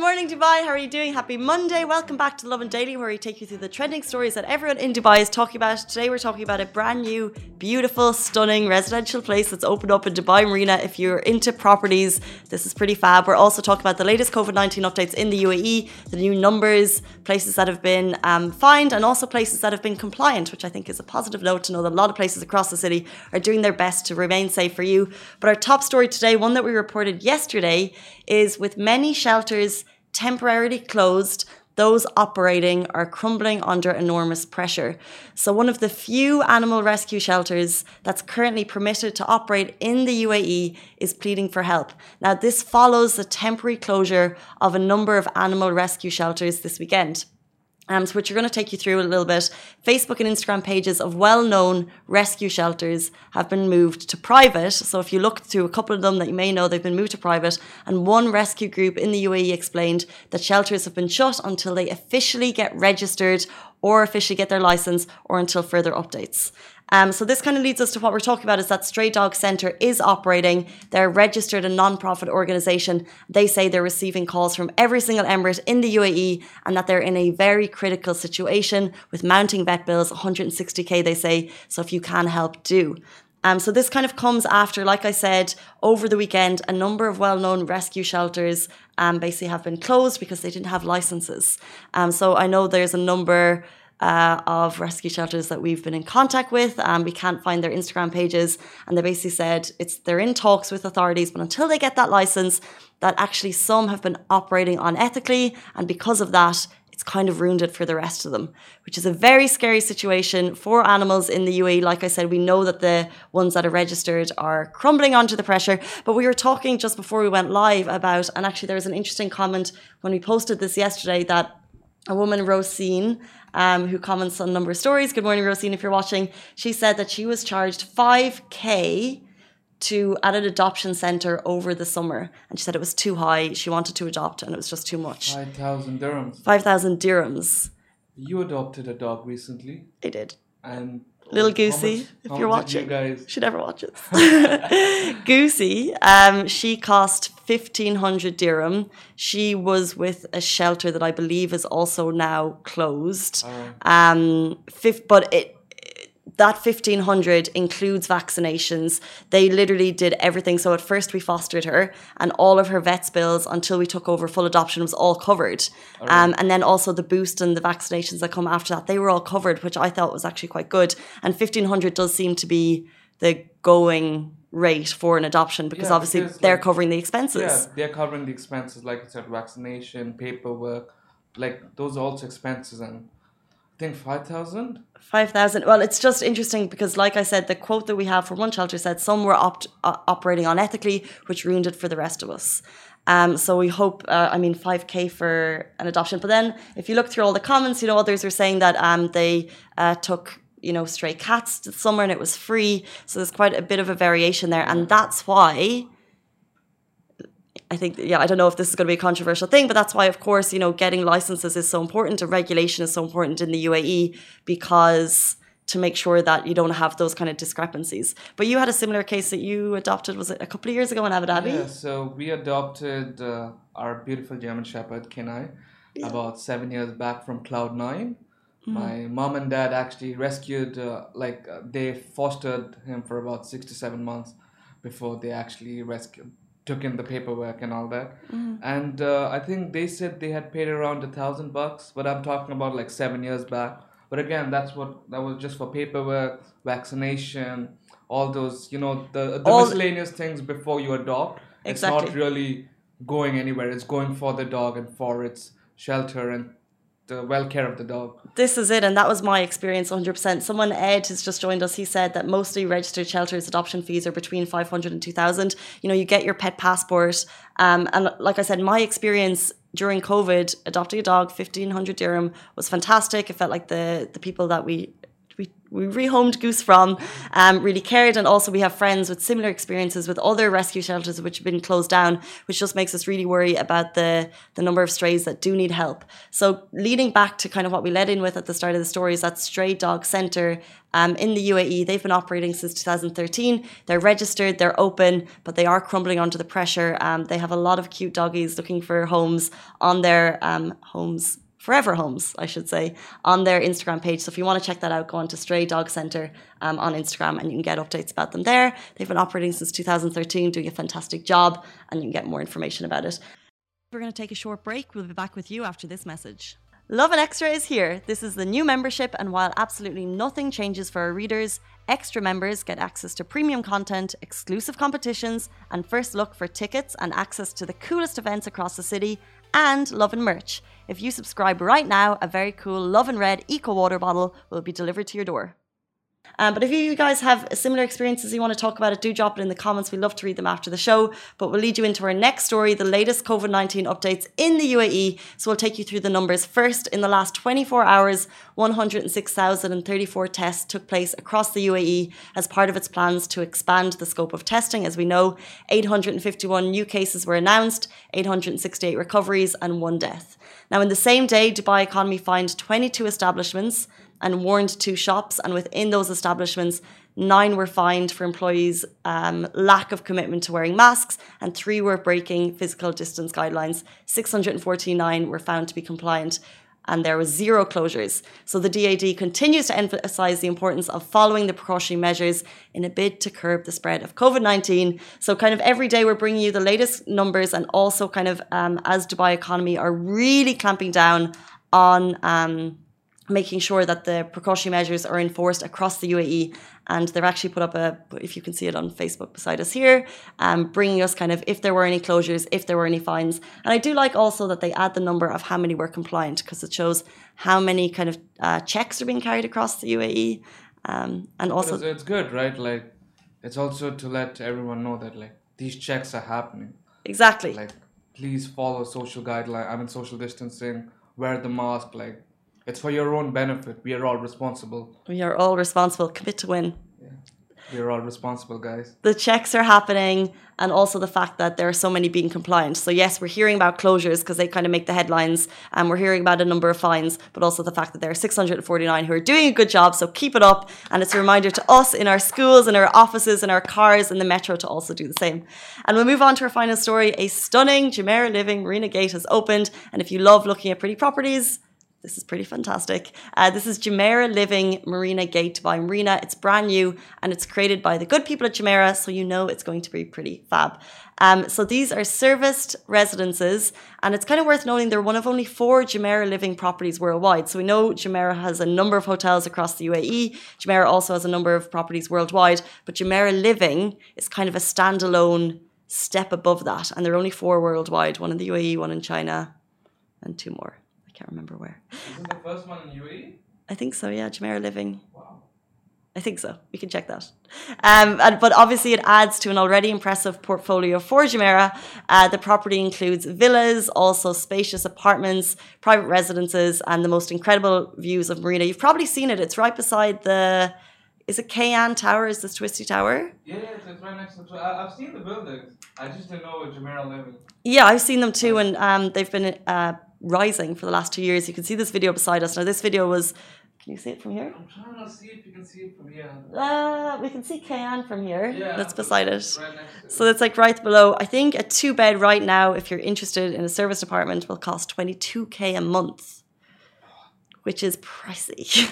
morning, Dubai. How are you doing? Happy Monday. Welcome back to Lovin Daily, where we take you through the trending stories that everyone in Dubai is talking about. Today, we're talking about a brand new, beautiful, stunning residential place that's opened up in Dubai Marina. If you're into properties, this is pretty fab. We're also talking about the latest COVID 19 updates in the UAE, the new numbers, places that have been um, fined, and also places that have been compliant, which I think is a positive note to know that a lot of places across the city are doing their best to remain safe for you. But our top story today, one that we reported yesterday, is with many shelters temporarily closed, those operating are crumbling under enormous pressure. So, one of the few animal rescue shelters that's currently permitted to operate in the UAE is pleading for help. Now, this follows the temporary closure of a number of animal rescue shelters this weekend um, so which are going to take you through a little bit. Facebook and Instagram pages of well-known rescue shelters have been moved to private. So if you look through a couple of them that you may know, they've been moved to private. And one rescue group in the UAE explained that shelters have been shut until they officially get registered or officially get their license or until further updates. Um, so this kind of leads us to what we're talking about is that Stray Dog Centre is operating. They're registered a non-profit organisation. They say they're receiving calls from every single emirate in the UAE and that they're in a very critical situation with mounting vet bills, 160k they say. So if you can help, do. Um, so this kind of comes after, like I said, over the weekend, a number of well-known rescue shelters um, basically have been closed because they didn't have licenses. Um, so I know there's a number uh, of rescue shelters that we've been in contact with. Um, we can't find their Instagram pages, and they basically said it's they're in talks with authorities, but until they get that license, that actually some have been operating unethically, and because of that, it's kind of ruined it for the rest of them, which is a very scary situation for animals in the UAE. Like I said, we know that the ones that are registered are crumbling under the pressure. But we were talking just before we went live about, and actually there was an interesting comment when we posted this yesterday that a woman, Rosine, um, who comments on a number of stories. Good morning, Rosine, if you're watching. She said that she was charged 5K to at an adoption center over the summer and she said it was too high. She wanted to adopt and it was just too much. 5000 dirhams. 5000 dirhams. You adopted a dog recently. I did. And little goosey if you're watching. you she never watches. Goosey um she cost 1500 dirham. She was with a shelter that i believe is also now closed. Um fifth but it that 1500 includes vaccinations. They literally did everything. So at first we fostered her and all of her vets bills until we took over full adoption was all covered. All right. um, and then also the boost and the vaccinations that come after that, they were all covered, which I thought was actually quite good. And 1500 does seem to be the going rate for an adoption because yeah, obviously because they're like, covering the expenses. Yeah, they're covering the expenses, like I said, vaccination, paperwork, like those are also expenses and I think 5,000? 5,000. Well, it's just interesting because, like I said, the quote that we have from one shelter said some were opt- uh, operating unethically, which ruined it for the rest of us. Um, so we hope, uh, I mean, 5K for an adoption. But then if you look through all the comments, you know, others are saying that um, they uh, took, you know, stray cats to summer and it was free. So there's quite a bit of a variation there. And that's why I think, yeah, I don't know if this is going to be a controversial thing, but that's why, of course, you know, getting licenses is so important and regulation is so important in the UAE because to make sure that you don't have those kind of discrepancies. But you had a similar case that you adopted, was it a couple of years ago in Abu Dhabi? Yeah, so we adopted uh, our beautiful German Shepherd, Kenai, yeah. about seven years back from Cloud9. Mm-hmm. My mom and dad actually rescued, uh, like, uh, they fostered him for about six to seven months before they actually rescued took in the paperwork and all that. Mm. And uh, I think they said they had paid around a thousand bucks, but I'm talking about like seven years back. But again, that's what that was just for paperwork, vaccination, all those you know the the all miscellaneous things before you adopt. Exactly. It's not really going anywhere. It's going for the dog and for its shelter and the well care of the dog. This is it, and that was my experience 100%. Someone, Ed, has just joined us. He said that mostly registered shelters adoption fees are between 500 and 2000. You know, you get your pet passport. Um, and like I said, my experience during COVID, adopting a dog, 1500 dirham was fantastic. It felt like the, the people that we we rehomed Goose from um, really cared. And also, we have friends with similar experiences with other rescue shelters which have been closed down, which just makes us really worry about the, the number of strays that do need help. So, leading back to kind of what we led in with at the start of the story is that Stray Dog Centre um, in the UAE. They've been operating since 2013. They're registered, they're open, but they are crumbling under the pressure. Um, they have a lot of cute doggies looking for homes on their um, homes Forever Homes, I should say, on their Instagram page. So if you want to check that out, go on to Stray Dog Centre um, on Instagram and you can get updates about them there. They've been operating since 2013, doing a fantastic job, and you can get more information about it. We're going to take a short break. We'll be back with you after this message. Lovin Extra is here. This is the new membership, and while absolutely nothing changes for our readers, extra members get access to premium content, exclusive competitions, and first look for tickets and access to the coolest events across the city and love and merch. If you subscribe right now, a very cool Lovin Red Eco Water bottle will be delivered to your door. Um, but if you guys have similar experiences you want to talk about it, do drop it in the comments. We love to read them after the show. But we'll lead you into our next story the latest COVID 19 updates in the UAE. So we'll take you through the numbers. First, in the last 24 hours, 106,034 tests took place across the UAE as part of its plans to expand the scope of testing. As we know, 851 new cases were announced, 868 recoveries, and one death. Now, in the same day, Dubai Economy fined 22 establishments and warned two shops. And within those establishments, nine were fined for employees' um, lack of commitment to wearing masks, and three were breaking physical distance guidelines. 649 were found to be compliant. And there were zero closures. So the DED continues to emphasize the importance of following the precautionary measures in a bid to curb the spread of COVID 19. So, kind of every day, we're bringing you the latest numbers, and also, kind of um, as Dubai economy are really clamping down on. Um, making sure that the precautionary measures are enforced across the UAE. And they've actually put up a, if you can see it on Facebook beside us here, um, bringing us kind of if there were any closures, if there were any fines. And I do like also that they add the number of how many were compliant because it shows how many kind of uh, checks are being carried across the UAE. Um, and also, it's, it's good, right? Like, it's also to let everyone know that like these checks are happening. Exactly. Like, please follow social guideline. I mean, social distancing. Wear the mask. Like, it's for your own benefit. We are all responsible. We are all responsible. Commit to win. Yeah. We are all responsible, guys. The checks are happening, and also the fact that there are so many being compliant. So, yes, we're hearing about closures because they kind of make the headlines, and we're hearing about a number of fines, but also the fact that there are 649 who are doing a good job. So, keep it up. And it's a reminder to us in our schools, in our offices, in our cars, in the metro to also do the same. And we'll move on to our final story. A stunning Jumeirah Living Marina Gate has opened. And if you love looking at pretty properties, this is pretty fantastic. Uh, this is Jumeirah Living Marina Gate by Marina. It's brand new and it's created by the good people at Jumeirah, so you know it's going to be pretty fab. Um, so these are serviced residences, and it's kind of worth noting they're one of only four Jumeirah Living properties worldwide. So we know Jumeirah has a number of hotels across the UAE. Jumeirah also has a number of properties worldwide, but Jumeirah Living is kind of a standalone step above that, and there are only four worldwide: one in the UAE, one in China, and two more can't remember where. Isn't the first one in UAE? I think so. Yeah, Jumeirah Living. Wow. I think so. We can check that. Um, and, but obviously, it adds to an already impressive portfolio for Jumeirah. Uh, the property includes villas, also spacious apartments, private residences, and the most incredible views of Marina. You've probably seen it. It's right beside the. Is it Cayan Tower? Is this Twisty Tower? Yeah, it's, it's right next to the. I, have seen the buildings. I just didn't know where Jumeirah Living. Yeah, I've seen them too, and um, they've been uh, rising for the last two years. You can see this video beside us. Now, this video was. Can you see it from here? I'm trying to see if you can see it from here. Uh, we can see Cayan from here. Yeah, that's beside it. Right so it's like right below. I think a two bed right now, if you're interested in a service apartment, will cost 22k a month, which is pricey.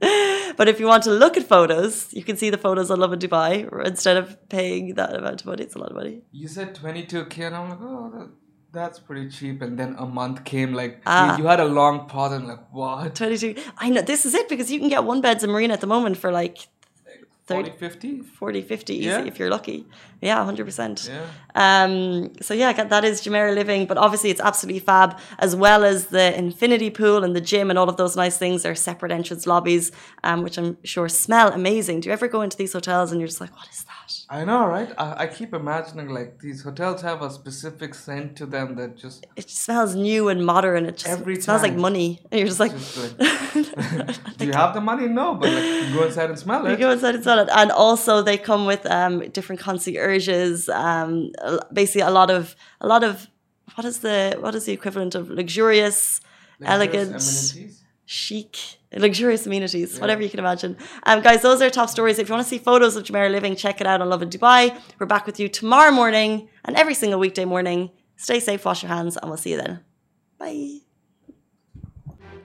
but if you want to look at photos, you can see the photos on Lovin Dubai instead of paying that amount of money. It's a lot of money. You said 22k, and I'm like, oh, that, that's pretty cheap. And then a month came, like, Ah. you, you had a long pause, and like, what? 22. I know this is it because you can get one beds in Marina at the moment for like 40, 50? 40, 50 easy Yeah. if you're lucky. Yeah, 100%. Yeah. Um, so yeah, that is Jumeirah Living, but obviously it's absolutely fab, as well as the infinity pool and the gym and all of those nice things. Are separate entrance lobbies, um, which I'm sure smell amazing. Do you ever go into these hotels and you're just like, what is that? I know, right? I, I keep imagining like these hotels have a specific scent to them that just It just smells new and modern. It just Every it smells like money. And you're just like, just like Do you have the money? No, but like you go inside and smell You it. go inside and smell And also they come with um, different concierges, um, basically a lot of a lot of what is the what is the equivalent of luxurious, Luxurious elegant, amenities. chic, luxurious amenities, whatever you can imagine. Um, guys, those are top stories. If you want to see photos of Jumeirah living, check it out on Lovin Dubai. We're back with you tomorrow morning and every single weekday morning. Stay safe, wash your hands, and we'll see you then. Bye.